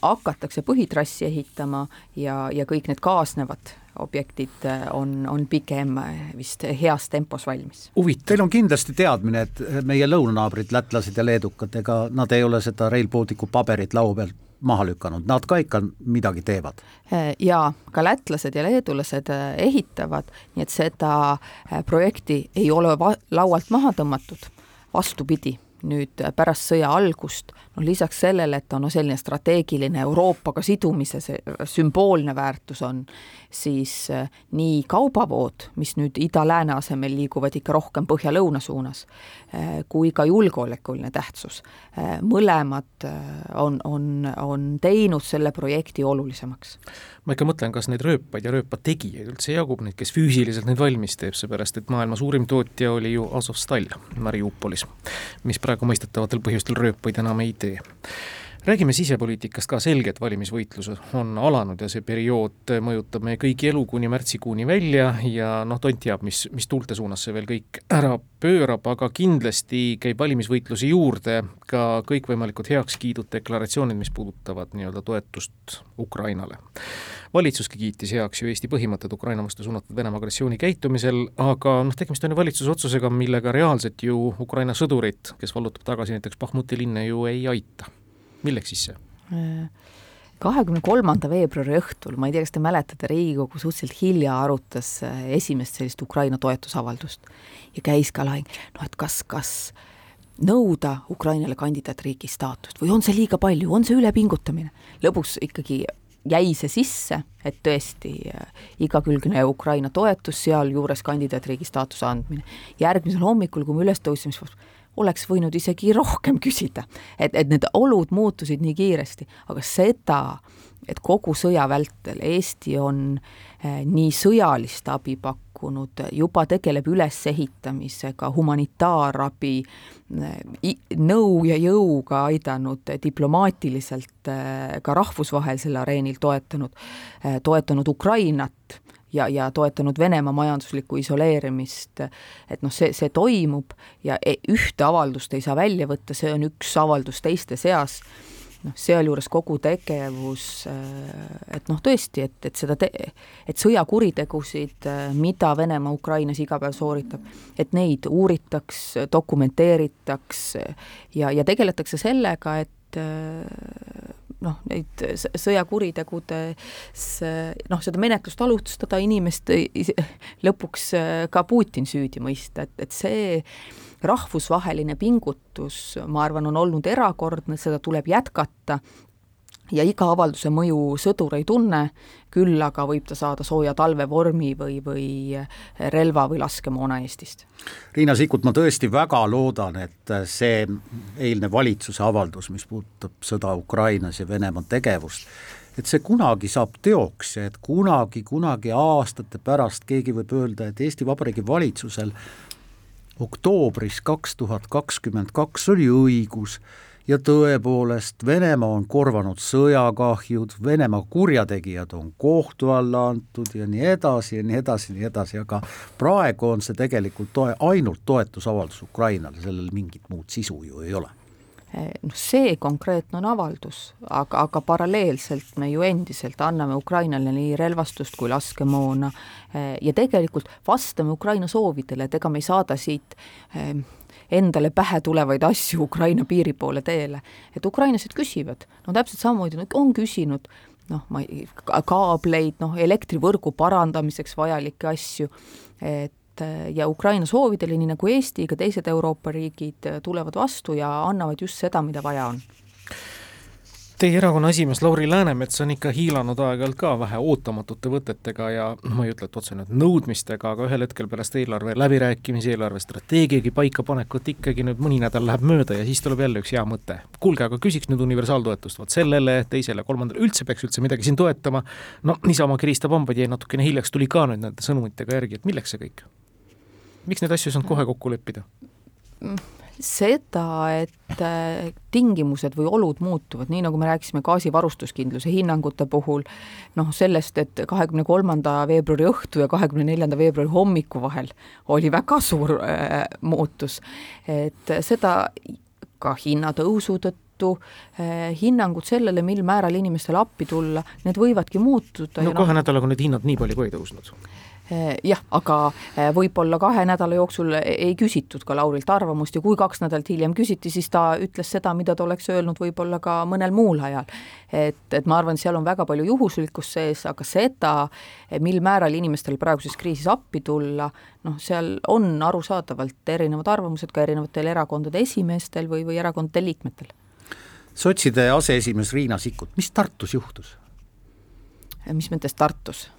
C: hakatakse põhitrassi ehitama ja, ja kõik need kaasnevad objektid on, on pigem vist heas tempos valmis.
D: Teil on kindlasti teadmine, et meie lõunanaabrid, lätlased ja leedukad, ega nad ei ole seda Rail Balticu paberit laua pealt maha lükanud, nad ka ikka midagi teevad?
C: jaa, ka lätlased ja leedulased äh, ehitavad, nii et seda äh, projekti ei ole laualt maha tõmmatud, vastupidi nüüd pärast sõja algust, noh lisaks sellele, et ta on no selline strateegiline Euroopaga sidumise see sümboolne väärtus on, siis äh, nii kaubavood, mis nüüd ida-lääne asemel liiguvad ikka rohkem põhja-lõuna suunas, äh, kui ka julgeolekuline tähtsus, äh, mõlemad on, on, on teinud selle projekti olulisemaks.
B: Ma ikka mõtlen, kas neid rööpaid ja rööpa tegijaid üldse jagub, neid, kes füüsiliselt neid valmis teeb, seepärast et maailma suurim tootja oli ju Azovstal Mariupolis, mis praegu mõistetavatel põhjustel rööpaid enam ei tee räägime sisepoliitikast ka, selge, et valimisvõitlus on alanud ja see periood mõjutab meie kõigi elu kuni märtsikuuni välja ja noh, tont teab, mis, mis tuulte suunas see veel kõik ära pöörab, aga kindlasti käib valimisvõitluse juurde ka kõikvõimalikud heakskiidud, deklaratsioonid, mis puudutavad nii-öelda toetust Ukrainale. valitsuski kiitis heaks ju Eesti põhimõtted Ukraina vastu suunatud Venemaa agressiooni käitumisel, aga noh, tegemist on ju valitsuse otsusega, millega reaalselt ju Ukraina sõdurit, kes vallutab tagasi näiteks Bahmuti linna, ju ei aita milleks siis see?
C: kahekümne kolmanda veebruari õhtul, ma ei tea, kas te mäletate, Riigikogu suhteliselt hilja arutas äh, esimest sellist Ukraina toetusavaldust ja käis ka lahing, noh et kas, kas nõuda Ukrainale kandidaatriigi staatust või on see liiga palju, on see ülepingutamine? lõpuks ikkagi jäi see sisse, et tõesti äh, igakülgne Ukraina toetus, sealjuures kandidaatriigi staatuse andmine. järgmisel hommikul, kui me üles tõusime, siis oleks võinud isegi rohkem küsida, et, et need olud muutusid nii kiiresti, aga seda, et kogu sõja vältel Eesti on eh, nii sõjalist abi pakkunud, juba tegeleb ülesehitamisega, humanitaarabi, eh, nõu ja jõuga aidanud, diplomaatiliselt eh, ka rahvusvahelisel areenil toetanud, toetanud Ukrainat ja, ja toetanud Venemaa majanduslikku isoleerimist, et noh, see, see toimub ja e, ühte avaldust ei saa välja võtta, see on üks avaldus teiste seas, noh, sealjuures kogu tegevus, et noh, tõesti, et, et seda te-, et sõjakuritegusid, mida Venemaa Ukrainas iga päev sooritab, et neid uuritaks, dokumenteeritaks ja, ja tegeletakse sellega, et noh, neid sõjakuritegudes noh, seda menetlust alustada, inimest lõpuks ka Putin süüdi mõista, et, et see rahvusvaheline pingutus, ma arvan, on olnud erakordne, seda tuleb jätkata ja iga avalduse mõju sõdur ei tunne, küll aga võib ta saada sooja talvevormi või, või relva või laskemoona Eestist.
D: Riina Sikkut, ma tõesti väga loodan, et see eilne valitsuse avaldus, mis puudutab sõda Ukrainas ja Venemaa tegevust, et see kunagi saab teoks ja et kunagi, kunagi aastate pärast keegi võib öelda, et Eesti Vabariigi valitsusel oktoobris kaks tuhat kakskümmend kaks oli õigus ja tõepoolest, Venemaa on korvanud sõjakahjud, Venemaa kurjategijad on kohtu alla antud ja nii edasi ja nii edasi ja nii edasi, aga praegu on see tegelikult toe, ainult toetusavaldus Ukrainale, sellel mingit muud sisu ju ei ole
C: noh, see konkreetne on avaldus, aga, aga paralleelselt me ju endiselt anname Ukrainale nii relvastust kui laskemoona eh, ja tegelikult vastame Ukraina soovidele, et ega me ei saada siit eh, endale pähe tulevaid asju Ukraina piiri poole teele. et ukrainlased küsivad, no täpselt samamoodi on küsinud noh, ma ei, kaableid, noh, elektrivõrgu parandamiseks vajalikke asju, et et ja Ukraina soovidele, nii nagu Eesti, ka teised Euroopa riigid tulevad vastu ja annavad just seda, mida vaja on
B: Teie erakonna esimees Lauri Läänemets on ikka hiilanud aeg-ajalt ka vähe ootamatute võtetega ja noh, ma ei ütle, et otse nüüd nõudmistega, aga ühel hetkel pärast eelarve läbirääkimisi, eelarve strateegiagi paikapanekut ikkagi nüüd mõni nädal läheb mööda ja siis tuleb jälle üks hea mõte. kuulge, aga küsiks nüüd universaaltoetust, vot sellele, teisele, kolmandale, üldse peaks üldse midagi siin toetama. no Isamaa kiristab hambaid, jäi natukene hiljaks, tuli ka nüüd nende sõnumitega järgi, et milleks see kõik? Miks neid asju ei saanud kohe kokku leppida?
C: seda, et äh, tingimused või olud muutuvad, nii nagu me rääkisime gaasivarustuskindluse hinnangute puhul, noh sellest, et kahekümne kolmanda veebruari õhtu ja kahekümne neljanda veebruari hommiku vahel oli väga suur äh, muutus. et seda ka hinnatõusu tõttu äh, hinnangud sellele, mil määral inimestele appi tulla, need võivadki muutuda.
B: no kahe no, nädalaga need hinnad nii palju ka ei tõusnud
C: jah, aga eh, võib-olla kahe nädala jooksul ei küsitud ka Laurilt arvamust ja kui kaks nädalat hiljem küsiti, siis ta ütles seda, mida ta oleks öelnud võib-olla ka mõnel muul ajal. et, et ma arvan, seal on väga palju juhuslikkust sees, aga seda, mil määral inimestel praeguses kriisis appi tulla, noh, seal on arusaadavalt erinevad arvamused ka erinevatel erakondade esimeestel või, või erakondade liikmetel.
D: sotside aseesimees Riina Sikkut, mis Tartus juhtus?
C: mis mõttes Tartus?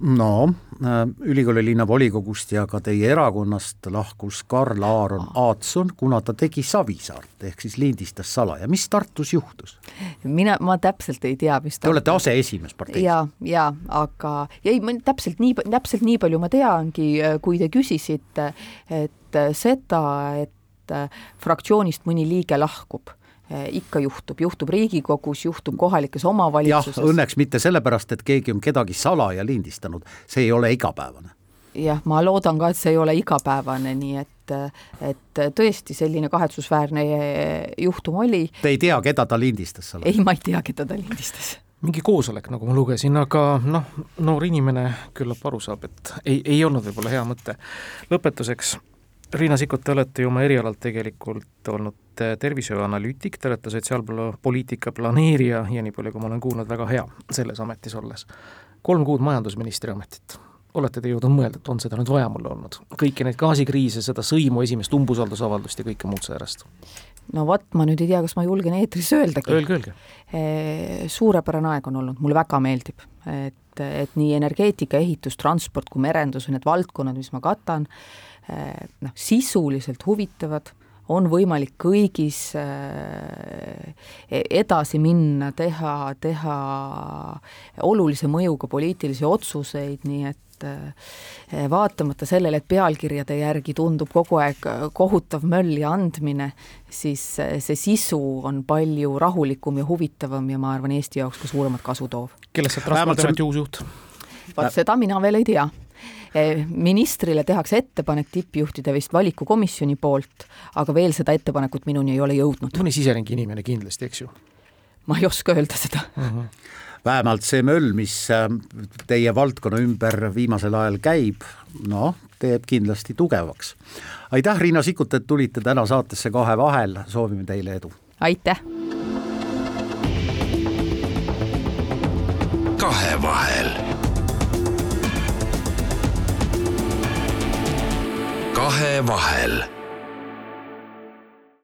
D: No äh, ülikooli linnavolikogust ja ka teie erakonnast lahkus Karl Aaron Aatson, kuna ta tegi Savisaart ehk siis lindistas salaja, mis Tartus juhtus?
C: mina, ma täpselt ei tea, mis
D: Te olete aseesimees parteis.
C: ja, ja aga ei, ma täpselt nii, täpselt nii palju ma teangi, kui te küsisite, et seda, et fraktsioonist mõni liige lahkub ikka juhtub, juhtub Riigikogus, juhtub kohalikes omavalitsuses.
D: jah, õnneks mitte sellepärast, et keegi on kedagi salaja lindistanud, see ei ole igapäevane.
C: jah, ma loodan ka, et see ei ole igapäevane, nii et, et tõesti selline kahetsusväärne juhtum oli.
D: Te ei tea, keda ta lindistas
C: salaja? ei, ma ei tea, keda ta lindistas
B: mingi koosolek, nagu ma lugesin, aga noh, noor inimene küllap aru saab, et ei, ei olnud võib-olla hea mõte. lõpetuseks Riina Sikkut, te olete ju oma erialalt tegelikult olnud tervishoiuanalüütik, te olete sotsiaalpoliitika planeerija ja nii palju, kui ma olen kuulnud, väga hea selles ametis olles. kolm kuud majandusministri ametit, olete te jõudnud mõelda, et on seda nüüd vaja mulle olnud? kõiki neid gaasikriise, seda sõimu, esimest umbusaldusavaldust ja kõike muud säärast?
C: no vot, ma nüüd ei tea, kas ma julgen eetris öeldagi.
B: Öelge, öelge.
C: suurepärane aeg on olnud, mulle väga meeldib, et, et nii energeetika, ehitus, transport kui merendus, need valdkonnad, mis ma katan, Eh, noh, sisuliselt huvitavad, on võimalik kõigis eh, edasi minna, teha, teha olulise mõjuga poliitilisi otsuseid, nii et eh, vaatamata sellele, et pealkirjade järgi tundub kogu aeg kohutav möll ja andmine, siis see sisu on palju rahulikum ja huvitavam ja ma arvan, Eesti jaoks ka suuremat kasu toov.
B: kellest saab Transpordiameti uus juht?
C: vot seda mina veel ei tea ministrile tehakse ettepanek tippjuhtide vist valikukomisjoni poolt, aga veel seda ettepanekut minuni ei ole jõudnud.
B: mõni siseringi inimene kindlasti, eks ju?
C: ma ei oska öelda seda.
D: Mhm. -huh vähemalt see möll, mis äh, teie valdkonna ümber viimasel ajal käib, noh, teeb kindlasti tugevaks. aitäh, Riina Sikkut, et tulite täna saatesse Kahe vahel, soovime teile edu!
C: aitäh!
A: kahevahel kahevahel